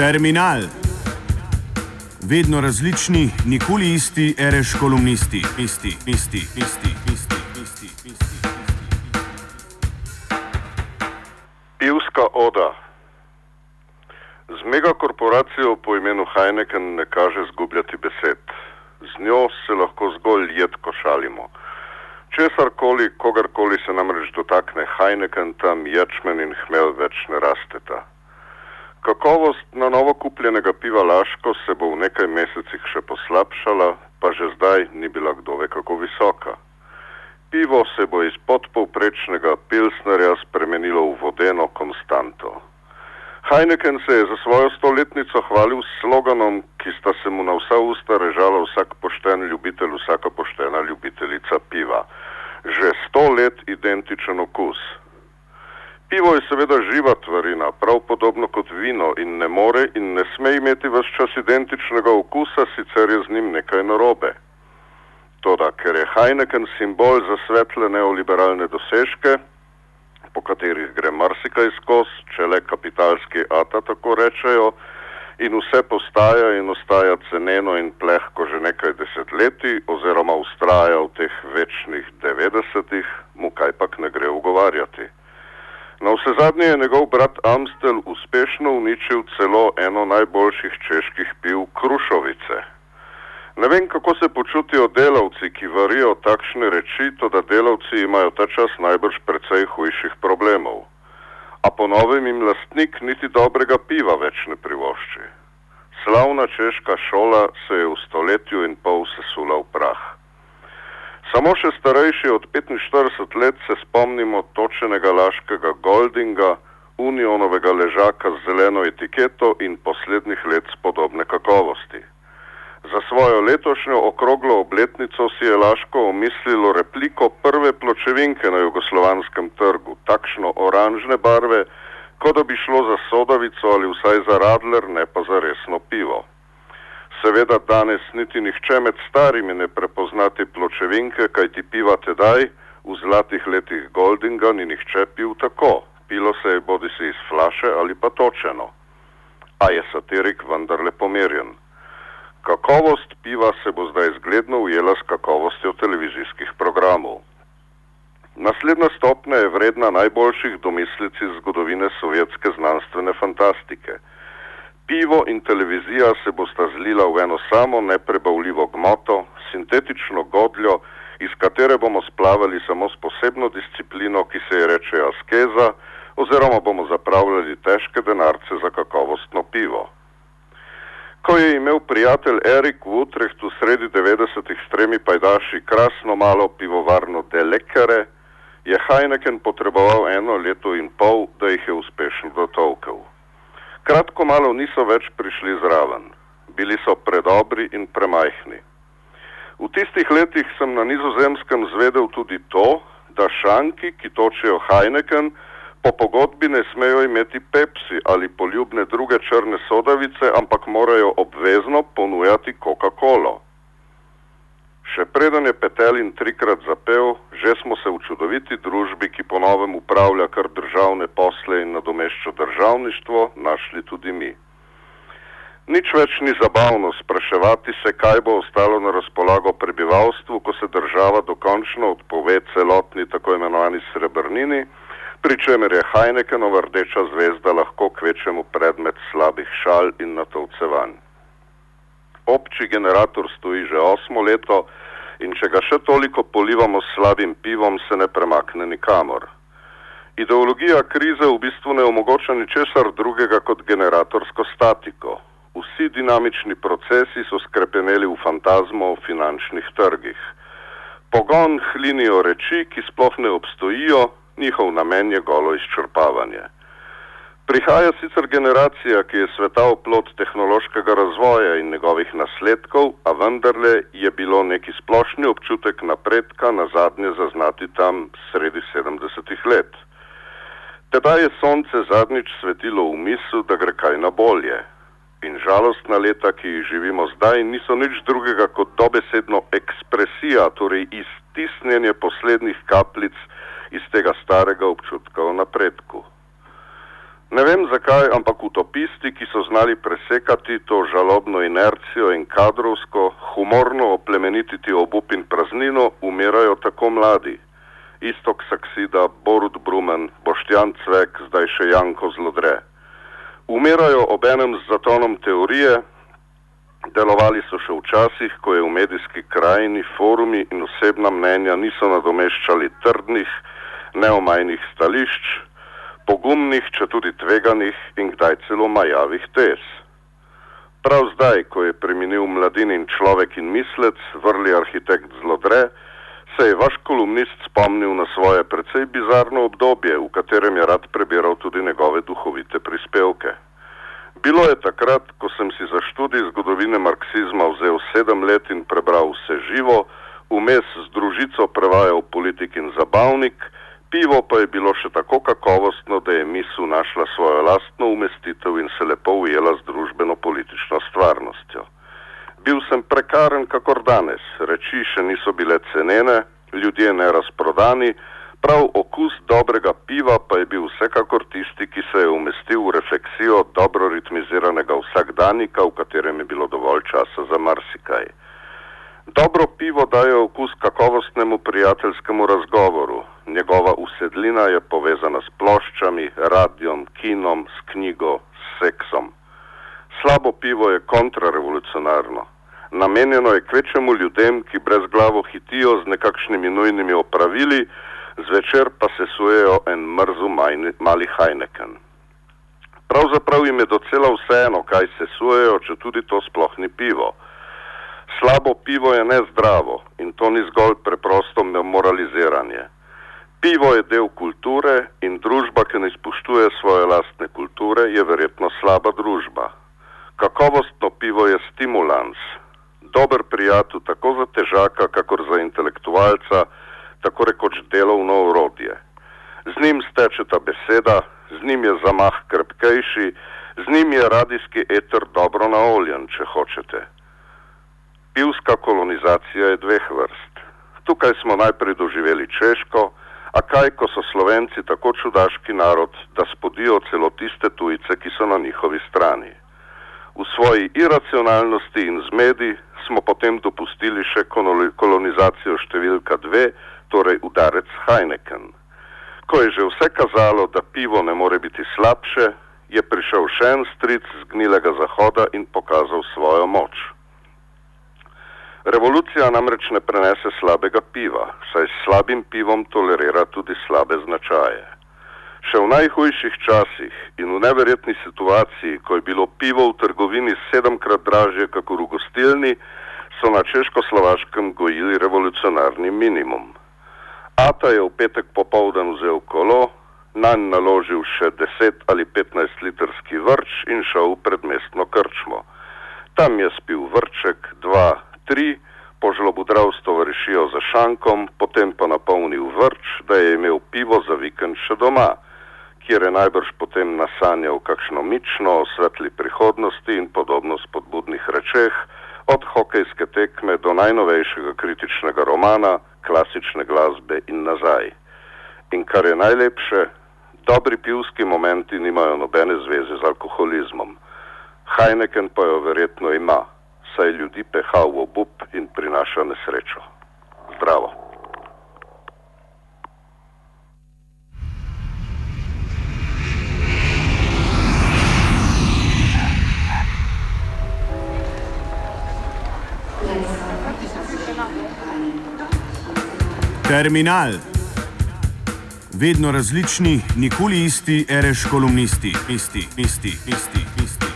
Terminal. Vedno različni, nikoli isti, reš kolumnisti, isti, isti, isti, isti, isti, isti. Pivska oda. Z megakorporacijo po imenu Heineken ne kaže zgubljati besed. Z njo se lahko zgolj jedko šalimo. Česarkoli, kogarkoli se namreč dotakne Heineken, tam ječmen in hmel več ne rasteta. Kakovost na novo kupljenega piva Laško se bo v nekaj mesecih še poslabšala, pa že zdaj ni bila kdo ve kako visoka. Pivo se bo iz podpovprečnega pilsnerja spremenilo v vodeno konstanto. Heineken se je za svojo stoletnico hvalil s sloganom, ki sta se mu na vsa usta režala vsak pošten ljubitelj, vsaka poštena ljubiteljica piva. Že sto let identičen okus. Pivo je seveda živa tvarina, prav podobno kot in ne more in ne sme imeti vse čas identičnega okusa, sicer je z njim nekaj narobe. Toda, ker je Heineken simbol za svetle neoliberalne dosežke, po katerih gre marsikaj skozi, če le kapitalski ata tako rečejo, in vse postaja in ostaja ceneno in plehko že nekaj desetletij, oziroma ustraja v teh večnih devetdesetih, mu kaj pak ne gre ugovarjati. Na vse zadnje je njegov brat Amstel uspešno uničil celo eno najboljših čeških piv Krušovice. Ne vem, kako se počutijo delavci, ki varijo takšne reči, to da delavci imajo ta čas najbrž precej hujših problemov. A po novem jim lastnik niti dobrega piva več ne privošči. Slavna češka šola se je v stoletju in pol sesula v prah. Samo še starejši od 45 let se spomnimo točenega laškega Goldinga, unionovega ležaka z zeleno etiketo in poslednjih let spodobne kakovosti. Za svojo letošnjo okroglo obletnico si je Laško omislilo repliko prve pločevinke na jugoslovanskem trgu, takšno oranžne barve, kot da bi šlo za sodavico ali vsaj za radler, ne pa za resno pivo. Seveda danes niti nihče med starimi ne prepoznati pločevinke, kaj ti piva tedaj, v zlatih letih Goldinga ni nihče pil tako. Pilo se je bodi si iz flaše ali pa točeno. A je satirik vendarle pomerjen. Kakovost piva se bo zdaj zgledno ujela s kakovostjo televizijskih programov. Naslednja stopnja je vredna najboljših domislic iz zgodovine sovjetske znanstvene fantastike. Pivo in televizija se bosta zlila v eno samo neprebavljivo gmoto, sintetično godljo, iz katere bomo splavali samo s posebno disciplino, ki se je reče askeza, oziroma bomo zapravljali težke denarce za kakovostno pivo. Ko je imel prijatelj Erik v Utrehtu sredi 90-ih s tremi pajdaši krasno malo pivovarno Delekere, je Heineken potreboval eno leto in pol, da jih je uspešno dotolkel. Kratko malo niso več prišli zraven. Bili so predobri in premajhni. V tistih letih sem na nizozemskem zvedel tudi to, da šanki, ki točijo Heineken, po pogodbi ne smejo imeti Pepsi ali poljubne druge črne sodavice, ampak morajo obvezno ponujati Coca-Colo. Še preden je Petelin trikrat zapel, že smo se v čudoviti družbi, ki po novem upravlja kar državne posle in nadomešča državništvo, našli tudi mi. Nič več ni zabavno spraševati se, kaj bo ostalo na razpolago prebivalstvu, ko se država dokončno odpove celotni tako imenovani srebrnini, pri čemer je Heinekenova rdeča zvezda lahko kvečemu predmet slabih šal in natolcevanj. Obči generator stoji že osmo leto in če ga še toliko polivamo s slabim pivom, se ne premakne nikamor. Ideologija krize v bistvu ne omogoča ničesar drugega kot generatorsko statiko. Vsi dinamični procesi so skrepeneli v fantazmo o finančnih trgih. Pogon hlinijo reči, ki sploh ne obstojijo, njihov namen je golo izčrpavanje. Prihaja sicer generacija, ki je sveta oplot tehnološkega razvoja in njegovih nasledkov, a vendarle je bilo neki splošni občutek napredka na zadnje zaznati tam sredi 70-ih let. Tedaj je sonce zadnjič svetilo v mislu, da gre kaj na bolje. In žalostna leta, ki jih živimo zdaj, niso nič drugega kot dobesedno ekspresija, torej iztisnjenje poslednjih kapljic iz tega starega občutka. Ne vem zakaj, ampak utopisti, ki so znali presekati to žalobno inercijo in kadrovsko, humorno oplemenititi obup in praznino, umirajo tako mladi. Istok Saksida, Borut Brumen, Boštjan Cvek, zdaj še Janko Zlodre. Umirajo obenem z zatonom teorije, delovali so še včasih, ko je v medijski krajini forumi in osebna mnenja niso nadomeščali trdnih, neomajnih stališč, pogumnih, če tudi tveganih in kdaj celo majavih tez. Prav zdaj, ko je preminil mladini in človek in mislec, vrli arhitekt Zlodre, se je vaš kolumnist spomnil na svoje precej bizarno obdobje, v katerem je rad prebiral tudi njegove duhovite prispevke. Bilo je takrat, ko sem si za študij zgodovine marksizma vzel sedem let in prebral vse živo, vmes z družico prevajal politik in zabavnik, pivo pa je bilo še tako kakovostno, da je misel našla svojo lastno umestitev in se lepo ujela z družbeno-politično stvarnostjo. Bil sem prekaren, kakor danes, reči še niso bile cenene, ljudje ne razprodani, prav okus dobrega piva pa je bil vsekakor tisti, ki se je umestil v refleksijo dobro ritmiziranega vsakdanika, v katerem je bilo dovolj časa za marsikaj. Dobro pivo daje okus kakovostnemu prijateljskemu razgovoru. Njegova usedlina je povezana s ploščami, radijom, kinom, s knjigo, s seksom. Slabo pivo je kontrarevolucionarno. Namenjeno je kvečemu ljudem, ki brez glavo hitijo z nekakšnimi nujnimi opravili, zvečer pa se sujejo en mrzu mali hajneken. Pravzaprav jim je docela vseeno, kaj se sujejo, če tudi to sploh ni pivo. Slabo pivo je nezdravo in to ni zgolj preprosto moraliziranje. Pivo je del kulture in družba, ki ne spoštuje svoje lastne kulture, je verjetno slaba družba. Kakovostno pivo je stimulans, dober prijatelj tako za težaka, kakor za intelektualca, tako rekoč delovno urodje. Z njim steče ta beseda, z njim je zamah krpkejši, z njim je radijski eter dobro naoljen, če hočete. Pivska kolonizacija je dveh vrst. Tukaj smo najprej doživeli Češko, a kaj, ko so Slovenci tako čudaški narod, da spodijo celo tiste tujce, ki so na njihovi strani. V svoji iracionalnosti in zmedi smo potem dopustili še kolonizacijo številka dve, torej udarec Heineken. Ko je že vse kazalo, da pivo ne more biti slabše, je prišel še en stric z gnilega zahoda in pokazal svojo moč. Revolucija namreč ne prenese slabega piva, saj s slabim pivom tolerira tudi slabe značaje. Še v najhujših časih in v neverjetni situaciji, ko je bilo pivo v trgovini sedemkrat dražje kot v gostilni, so na češko-slovaškem gojili revolucionarni minimum. Ata je v petek popovdan vzel kolo, na nj naložil še 10 ali 15 litrski vrč in šel v predmestno krčmo. Tam je spil vrček, dva, tri, požlobudral s tovarišijo za šankom, potem pa napolnil vrč, da je imel pivo za vikend še doma kjer je najbrž potem nasanjal kakšno mično o svetli prihodnosti in podobno spodbudnih rečeh, od hokejske tekme do najnovejšega kritičnega romana, klasične glasbe in nazaj. In kar je najlepše, dobri pivski momenti nimajo nobene zveze z alkoholizmom. Heineken pa jo verjetno ima, saj ljudi peha v obup in prinaša nesrečo. Zdravo! Terminal. Vedno različni, nikoli isti, reš kolumnisti, isti, isti, isti, isti.